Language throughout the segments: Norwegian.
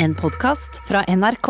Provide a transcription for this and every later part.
En podkast fra NRK.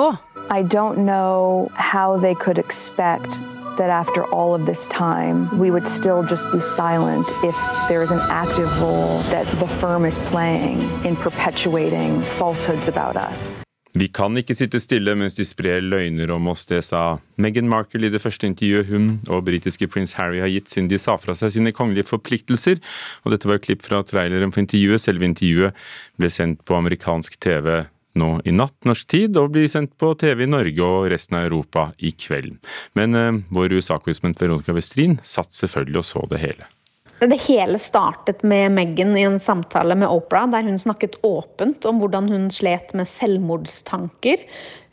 I don't know how they could expect that after all of this time, we would still just be silent if there is an active role that the firm is playing in perpetuating falsehoods about us. Vi kan ikke sitte stille mens de sprer løgner om oss, det sa Meghan Markle i det første intervjuet hun og britiske prins Harry har gitt siden de sa fra seg sine kongelige forpliktelser. Og dette var et klipp fra traileren for intervjuet. Selve intervjuet ble sendt på amerikansk TV nå i natt norsk tid, og blir sendt på TV i Norge og resten av Europa i kveld. Men eh, vår USA-korrespondent Veronica Westrin satt selvfølgelig og så det hele. Det hele startet med Meghan i en samtale med Opera, der hun snakket åpent om hvordan hun slet med selvmordstanker.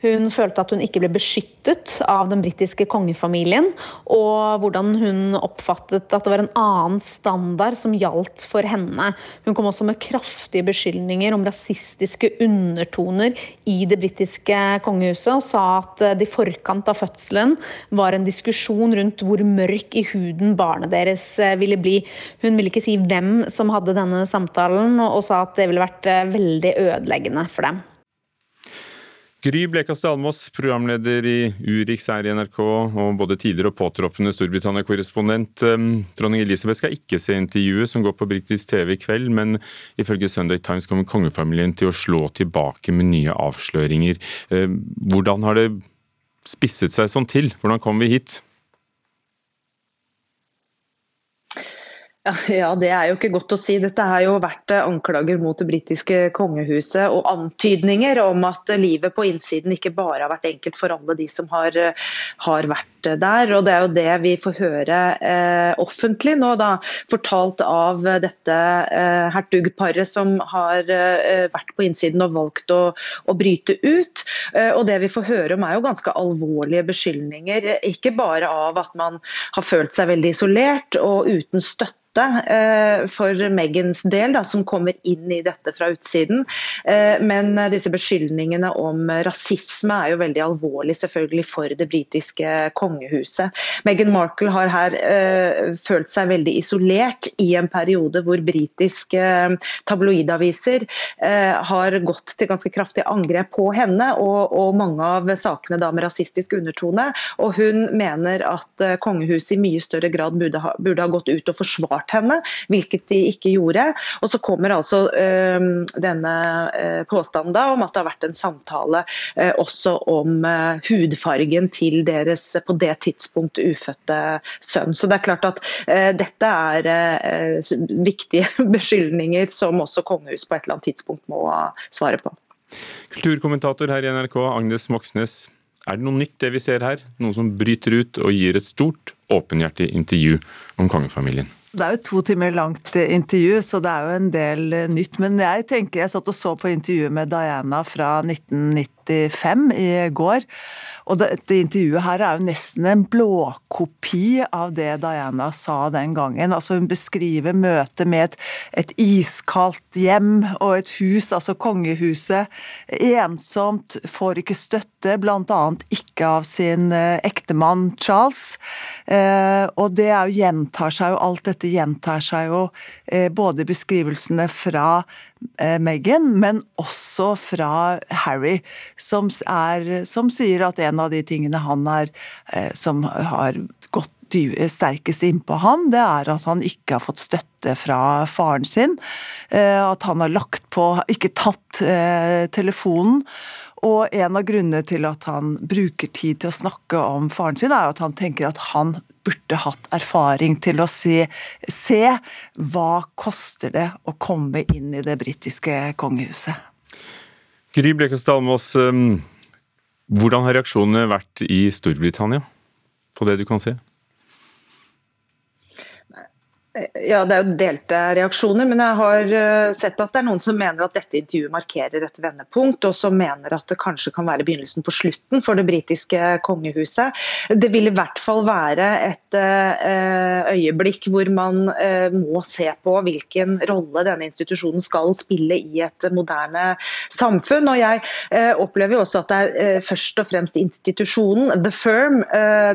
Hun følte at hun ikke ble beskyttet av den britiske kongefamilien, og hvordan hun oppfattet at det var en annen standard som gjaldt for henne. Hun kom også med kraftige beskyldninger om rasistiske undertoner i det britiske kongehuset, og sa at det i forkant av fødselen var en diskusjon rundt hvor mørk i huden barnet deres eh, ville bli. Hun ville ikke si hvem som hadde denne samtalen, og sa at det ville vært eh, veldig ødeleggende for dem. Gry Blekastad Almås, programleder i Urix her i NRK, og både tidligere og påtroppende Storbritannia-korrespondent. Dronning Elisabeth skal ikke se intervjuet som går på britisk TV i kveld, men ifølge Sunday Times kommer kongefamilien til å slå tilbake med nye avsløringer. Hvordan har det spisset seg sånn til? Hvordan kom vi hit? Ja, Det er jo ikke godt å si. Dette har jo vært eh, anklager mot det britiske kongehuset og antydninger om at livet på innsiden ikke bare har vært enkelt for alle de som har, eh, har vært der. og Det er jo det vi får høre eh, offentlig nå, da, fortalt av dette eh, hertugparet som har eh, vært på innsiden og valgt å, å bryte ut. Eh, og Det vi får høre om er jo ganske alvorlige beskyldninger. Ikke bare av at man har følt seg veldig isolert og uten støtte Eh, for Megans del, da, som kommer inn i dette fra utsiden. Eh, men disse beskyldningene om rasisme er jo veldig alvorlig selvfølgelig for det britiske kongehuset. Meghan Markle har her følt seg veldig isolert i en periode hvor britiske tabloidaviser har gått til ganske kraftig angrep på henne og, og mange av sakene da med rasistisk undertone. Og hun mener at kongehuset i mye større grad burde ha, burde ha gått ut og forsvart advart henne, hvilket de ikke gjorde. Og så kommer altså denne uh, påstanden da om at det har vært en samtale uh, også om hudfargen til deres på det tidspunkt ufødte sønn. Så det er klart at dette er viktige beskyldninger som også kongehuset på et eller annet tidspunkt må svare på. Kulturkommentator her i NRK, Agnes Moxnes. Er det noe nytt det vi ser her? Noe som bryter ut og gir et stort, åpenhjertig intervju om kongefamilien? Det er jo to timer langt intervju, så det er jo en del eh, nytt. Men jeg tenker, jeg satt og så på intervjuet med Diana fra 1995 i går. Og dette intervjuet her er jo nesten en blåkopi av det Diana sa den gangen. Altså Hun beskriver møtet med et, et iskaldt hjem og et hus, altså kongehuset. Ensomt, får ikke støtte, bl.a. ikke av sin eh, ektemann Charles. Eh, og det jo, gjentar seg jo, alt dette gjentar seg jo eh, både beskrivelsene fra Meghan, men også fra Harry, som, er, som, sier at en av de tingene han er eh, som har gått sterkest innpå ham, det er at han ikke har fått støtte fra faren sin. Eh, at han har lagt på, ikke tatt telefonen. Og en av grunnene til at han bruker tid til å snakke om faren sin, er at han tenker at han burde hatt erfaring til å se, se hva koster det å komme inn i det britiske kongehuset. Gry Blekastad Almås, um, hvordan har reaksjonene vært i Storbritannia på det du kan se? Ja, Det er jo delte reaksjoner, men jeg har eh, sett at det er noen som mener at dette intervjuet markerer et vendepunkt, og som mener at det kanskje kan være begynnelsen på slutten for det britiske kongehuset. Det vil i hvert fall være et eh, øyeblikk hvor man eh, må se på hvilken rolle denne institusjonen skal spille i et moderne samfunn. Og Jeg opplever jo også at det er først og fremst institusjonen, The Firm,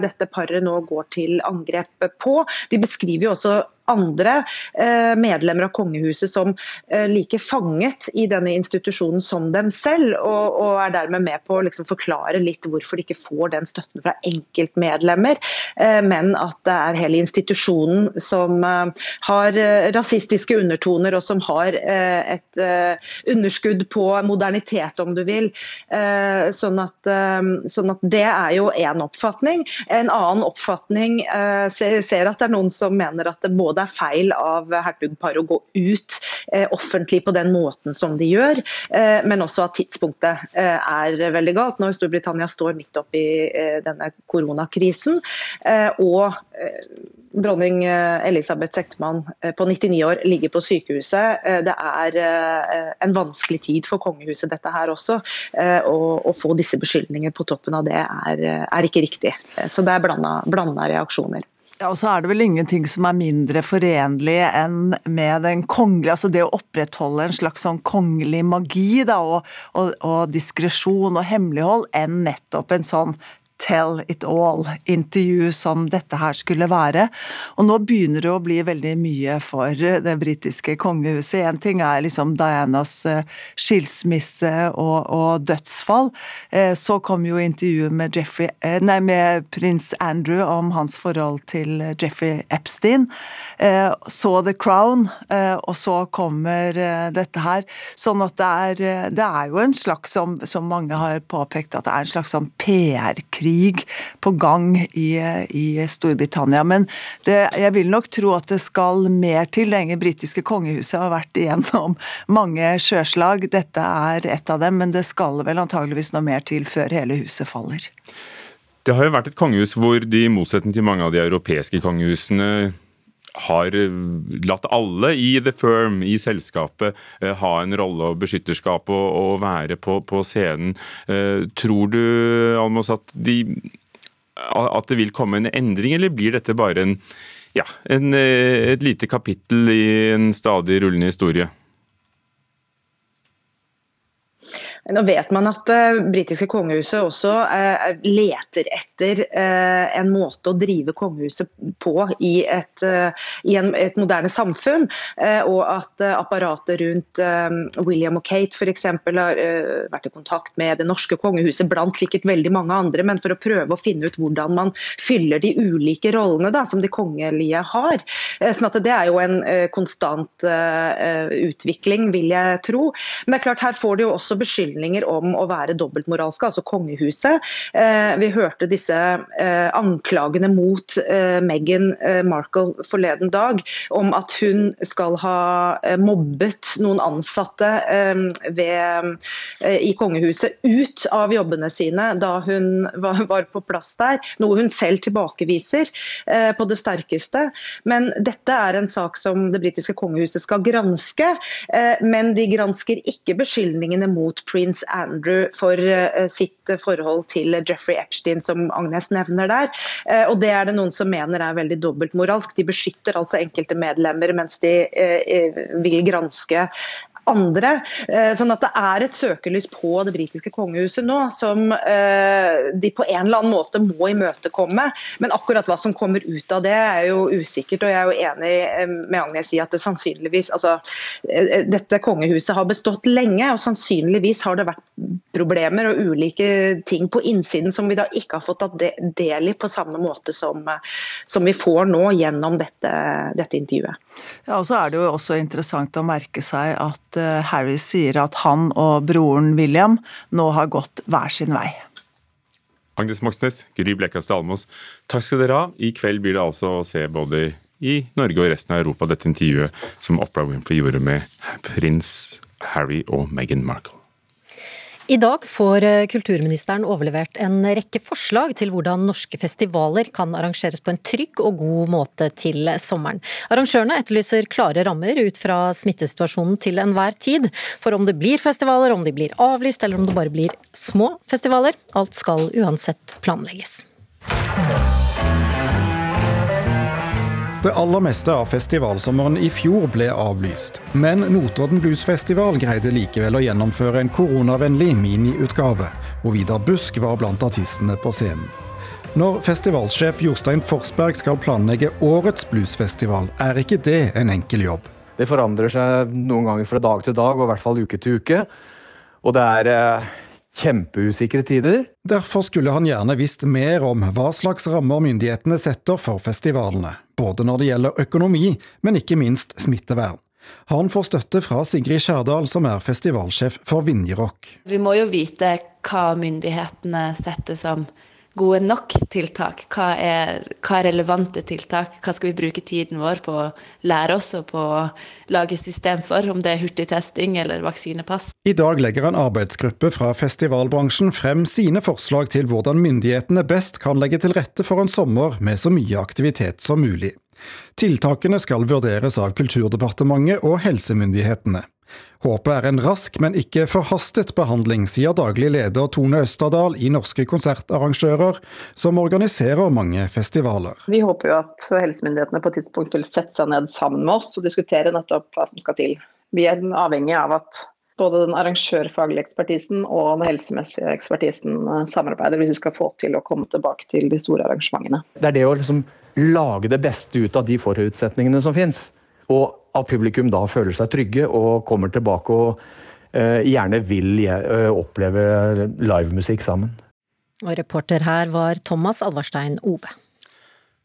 dette paret nå går til angrep på. De beskriver jo også andre eh, medlemmer av kongehuset som eh, like fanget i denne institusjonen som dem selv, og, og er dermed med på å liksom forklare litt hvorfor de ikke får den støtten fra enkeltmedlemmer, eh, men at det er hele institusjonen som har rasistiske undertoner og som har et underskudd på modernitet, om du vil. Sånn at, sånn at det er jo én oppfatning. En annen oppfatning ser at det er noen som mener at det både er feil av hertugpar å gå ut eh, offentlig på den måten som de gjør, eh, men også at tidspunktet eh, er veldig galt. Når Storbritannia står midt oppi denne koronakrisen. og dronning Elisabeth Sektman på 99 år ligger på sykehuset. Det er en vanskelig tid for kongehuset dette her også. Å få disse beskyldningene på toppen av det er, er ikke riktig. Så det er blanda reaksjoner. Ja, og så er det vel ingenting som er mindre forenlig enn med den kongelige Altså det å opprettholde en slags sånn kongelig magi da, og, og, og diskresjon og hemmelighold, enn nettopp en sånn tell it all-intervju som dette her skulle være. Og nå begynner det å bli veldig mye for det britiske kongehuset. Én ting er liksom Dianas eh, skilsmisse og, og dødsfall. Eh, så kom jo intervjuet med, Jeffrey, eh, nei, med prins Andrew om hans forhold til Jeffrey Epstein. Så The Crown, og så kommer dette her. Sånn at det er, det er jo en slags, som, som mange har påpekt, at det er en slags PR-krig krig på gang i, i Storbritannia. Men det, jeg vil nok tro at det skal mer til. Det britiske kongehuset har vært igjennom mange sjøslag. Dette er et av dem, men det skal vel antageligvis noe mer til før hele huset faller. Det har jo vært et kongehus hvor de, i motsetning til mange av de europeiske kongehusene, har eh, latt alle i the firm, i selskapet, eh, ha en rolle og beskytterskap og, og være på, på, scenen. Eh, tror du, Almos, at, de, at, det vil komme en endring, eller blir dette bare en, ja, en, et lite kapittel i en stadig rullende historie? Nå vet man at det uh, britiske kongehuset også eh, leter etter eh, en måte å drive kongehuset på i et, eh, i en, et moderne samfunn. og at apparatet rundt William og Kate f.eks. har vært i kontakt med det norske kongehuset, blant sikkert veldig mange andre, men for å prøve å finne ut hvordan man fyller de ulike rollene da, som de kongelige har. sånn at Det er jo en konstant utvikling, vil jeg tro. Men det er klart her får de jo også beskyldninger beskyldninger om å være dobbeltmoralske, altså kongehuset. Eh, vi hørte disse eh, anklagene mot eh, Meghan Markle forleden dag om at hun skal ha mobbet noen ansatte ved, i kongehuset ut av jobbene sine da hun var på plass der, noe hun selv tilbakeviser på det sterkeste. Men dette er en sak som det britiske kongehuset skal granske, men de gransker ikke beskyldningene mot Prince prins Andrew for eh, sitt forhold til Jeffrey Epstein, som Agnes nevner der. Eh, og Det er det noen som mener er veldig dobbeltmoralsk. De beskytter altså enkelte medlemmer, mens de eh, vil granske andre. Eh, sånn at det er et søkelys på det britiske kongehuset nå som eh, de på en eller annen måte må imøtekomme. Men akkurat hva som kommer ut av det er jo usikkert. Og jeg er jo enig eh, med Agnes i at det sannsynligvis altså, Dette kongehuset har bestått lenge, og sannsynligvis har det vært problemer og ulike ting på innsiden som vi da ikke har fått tatt del i på samme måte som, som vi får nå gjennom dette, dette intervjuet. Ja, og så er det jo også interessant å merke seg at Harry sier at han og broren William nå har gått hver sin vei. Agnes Moxnes, Gry Blekastad Almås, takk skal dere ha. I kveld blir det altså å se både i Norge og resten av Europa dette intervjuet som Opera Winfrey gjorde med prins Harry og Meghan Markle. I dag får eh, kulturministeren overlevert en rekke forslag til hvordan norske festivaler kan arrangeres på en trygg og god måte til sommeren. Arrangørene etterlyser klare rammer ut fra smittesituasjonen til enhver tid. For om det blir festivaler, om de blir avlyst eller om det bare blir små festivaler, alt skal uansett planlegges. Det aller meste av festivalsommeren i fjor ble avlyst, men Notodden Bluesfestival greide likevel å gjennomføre en koronavennlig miniutgave, hvor Vidar Busk var blant artistene på scenen. Når festivalsjef Jostein Forsberg skal planlegge årets bluesfestival, er ikke det en enkel jobb. Det forandrer seg noen ganger fra dag til dag, og i hvert fall uke til uke. Og det er eh, kjempeusikre tider. Derfor skulle han gjerne visst mer om hva slags rammer myndighetene setter for festivalene, både når det gjelder økonomi, men ikke minst smittevern. Han får støtte fra Sigrid Skjærdal, som er festivalsjef for Vinjerock. Vi må jo vite hva myndighetene setter som gode nok tiltak? Hva er, hva er, relevante tiltak? Hva skal vi bruke tiden vår på å lære oss og på å lage system for, om det er hurtigtesting eller vaksinepass? I dag legger en arbeidsgruppe fra festivalbransjen frem sine forslag til hvordan myndighetene best kan legge til rette for en sommer med så mye aktivitet som mulig. Tiltakene skal vurderes av Kulturdepartementet og helsemyndighetene. Håpet er en rask, men ikke forhastet behandling, sier daglig leder Tone Østerdal i Norske konsertarrangører, som organiserer mange festivaler. Vi håper jo at helsemyndighetene på et tidspunkt vil sette seg ned sammen med oss og diskutere nettopp hva som skal til. Vi er avhengig av at både den arrangørfaglige ekspertisen og den helsemessige ekspertisen samarbeider hvis vi skal få til å komme tilbake til de store arrangementene. Det er det å liksom lage det beste ut av de forutsetningene som finnes. Og at publikum da føler seg trygge og kommer tilbake og eh, gjerne vil eh, oppleve livemusikk sammen. Og reporter her var Thomas Alvarstein Ove.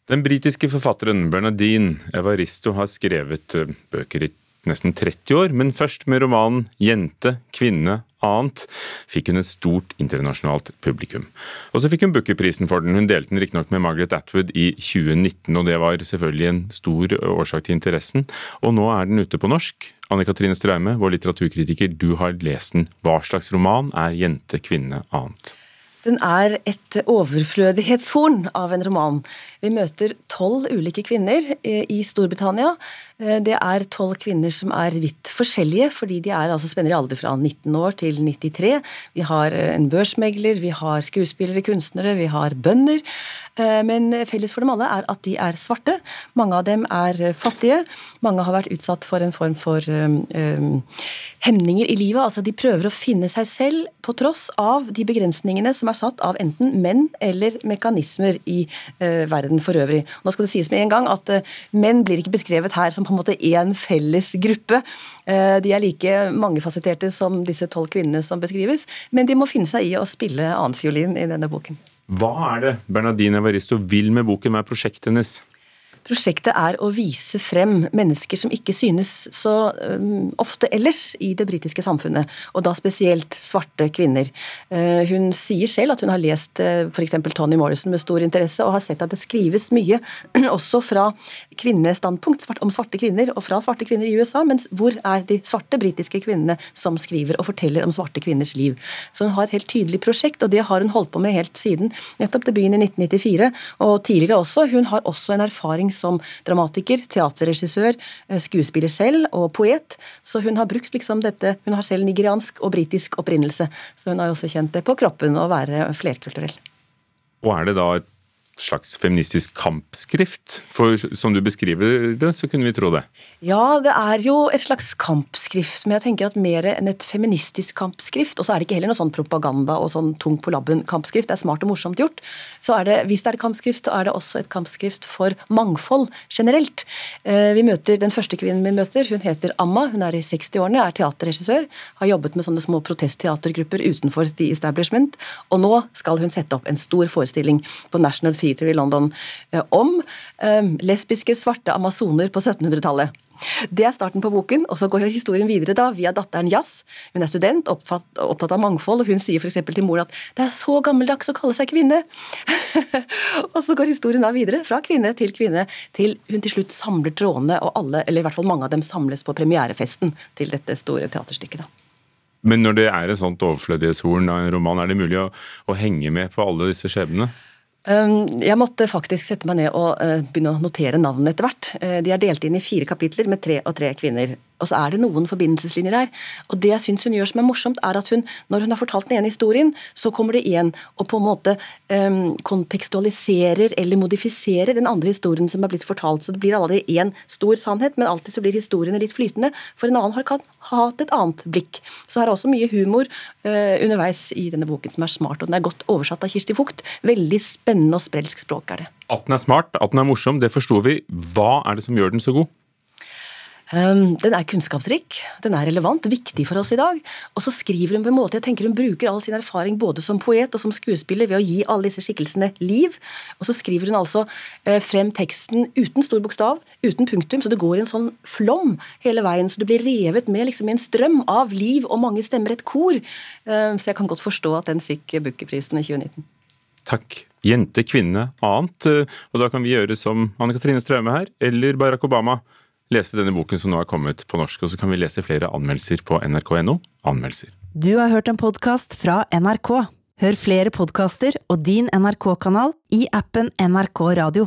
Den britiske forfatteren Bernadine Evaristo har skrevet eh, bøker i nesten 30 år, men først med romanen 'Jente, kvinne, annet' fikk hun et stort internasjonalt publikum. Og så fikk hun Booker-prisen for den. Hun delte den riktignok med Margaret Atwood i 2019, og det var selvfølgelig en stor årsak til interessen. Og nå er den ute på norsk. Anne Katrine Straume, vår litteraturkritiker, du har lest den. Hva slags roman er 'Jente, kvinne, annet'? Den er et overflødighetshorn av en roman. Vi møter tolv ulike kvinner i Storbritannia Eh, det er tolv kvinner som er vidt forskjellige, fordi de er altså spenner i alder fra 19 år til 93. Vi har eh, en børsmegler, vi har skuespillere, kunstnere, vi har bønder. Eh, men felles for dem alle er at de er svarte. Mange av dem er fattige. Mange har vært utsatt for en form for um, hemninger i livet. Altså de prøver å finne seg selv på tross av de begrensningene som er satt av enten menn eller mekanismer i uh, verden for øvrig. Nå skal det sies med en gang at uh, menn blir ikke beskrevet her som på en måte én felles gruppe. Eh, de er like mangefasetterte som disse tolv kvinnene som beskrives, men de må finne seg i å spille annenfiolin i denne boken. Hva er det Bernadine Evaristo vil med boken? Hva er prosjektet hennes? Prosjektet er å vise frem mennesker som ikke synes så um, ofte ellers i det britiske samfunnet, og da spesielt svarte kvinner. Uh, hun sier selv at hun har lest uh, f.eks. Tony Morrison med stor interesse, og har sett at det skrives mye også fra kvinnestandpunkt om svarte kvinner, og fra svarte kvinner i USA, mens hvor er de svarte britiske kvinnene som skriver og forteller om svarte kvinners liv? Så hun har et helt tydelig prosjekt, og det har hun holdt på med helt siden nettopp debuten i 1994, og tidligere også. Hun har også en erfaring som dramatiker, teaterregissør, eh, skuespiller selv og poet. Så hun har brukt liksom dette Hun har selv nigeriansk og britisk opprinnelse, så hun har jo også kjent det på kroppen å være flerkulturell. Og er det da et slags feministisk kampskrift? For som du beskriver det, så kunne vi tro det. Ja, det er jo et slags kampskrift, men jeg tenker at mer enn et feministisk kampskrift. Og så er det ikke heller noe sånn propaganda og sånn tung på labben-kampskrift. Det er smart og morsomt gjort. Så er det, hvis det er et kampskrift, så er det også et kampskrift for mangfold generelt. Eh, vi møter, Den første kvinnen vi møter, hun heter Amma. Hun er i 60-årene, er teaterregissør. Har jobbet med sånne små protestteatergrupper utenfor The Establishment. Og nå skal hun sette opp en stor forestilling på National Theatre Theatre i London eh, om eh, lesbiske svarte amazoner på 1700-tallet. Det er starten på boken, og så går historien videre da via datteren Jazz. Hun er student, opptatt av mangfold, og hun sier f.eks. til mor at 'det er så gammeldags å kalle seg kvinne'. og så går historien da videre, fra kvinne til kvinne, til hun til slutt samler trådene, og alle, eller i hvert fall mange av dem, samles på premierefesten til dette store teaterstykket. da. Men når det er et sånt overflødighetshorn av en roman, er det mulig å, å henge med på alle disse skjebnene? Um, jeg måtte faktisk sette meg ned og uh, begynne å notere navnene etter hvert. Uh, de er delt inn i fire kapitler med tre og tre kvinner. Og så er det noen forbindelseslinjer her. Og det jeg syns hun gjør som er morsomt, er at hun, når hun har fortalt den ene historien, så kommer det igjen og på en måte um, kontekstualiserer eller modifiserer den andre historien som er blitt fortalt. Så det blir aldri én stor sannhet, men alltid så blir historiene litt flytende, for en annen har kan ha hatt et annet blikk. Så her er også mye humor uh, underveis i denne boken som er smart, og den er godt oversatt av Kirsti Fugt. Veldig spennende og sprelsk språk er det. At den er smart, at den er morsom, det forsto vi. Hva er det som gjør den så god? Um, den er kunnskapsrik, den er relevant, viktig for oss i dag. Og så skriver hun på en måte, jeg tenker hun bruker all sin erfaring både som poet og som skuespiller ved å gi alle disse skikkelsene liv. Og så skriver hun altså uh, frem teksten uten stor bokstav, uten punktum, så det går i en sånn flom hele veien. Så du blir revet med liksom i en strøm av liv og mange stemmer, et kor. Uh, så jeg kan godt forstå at den fikk Booker-prisen i 2019. Takk. Jente, kvinne, annet. Uh, og da kan vi gjøre som Anne Katrine Straume her, eller Barack Obama lese denne boken som nå er kommet på norsk. Og så kan vi lese flere anmeldelser på nrk.no. Anmeldelser. Du har hørt en podkast fra NRK. Hør flere podkaster og din NRK-kanal i appen NRK Radio.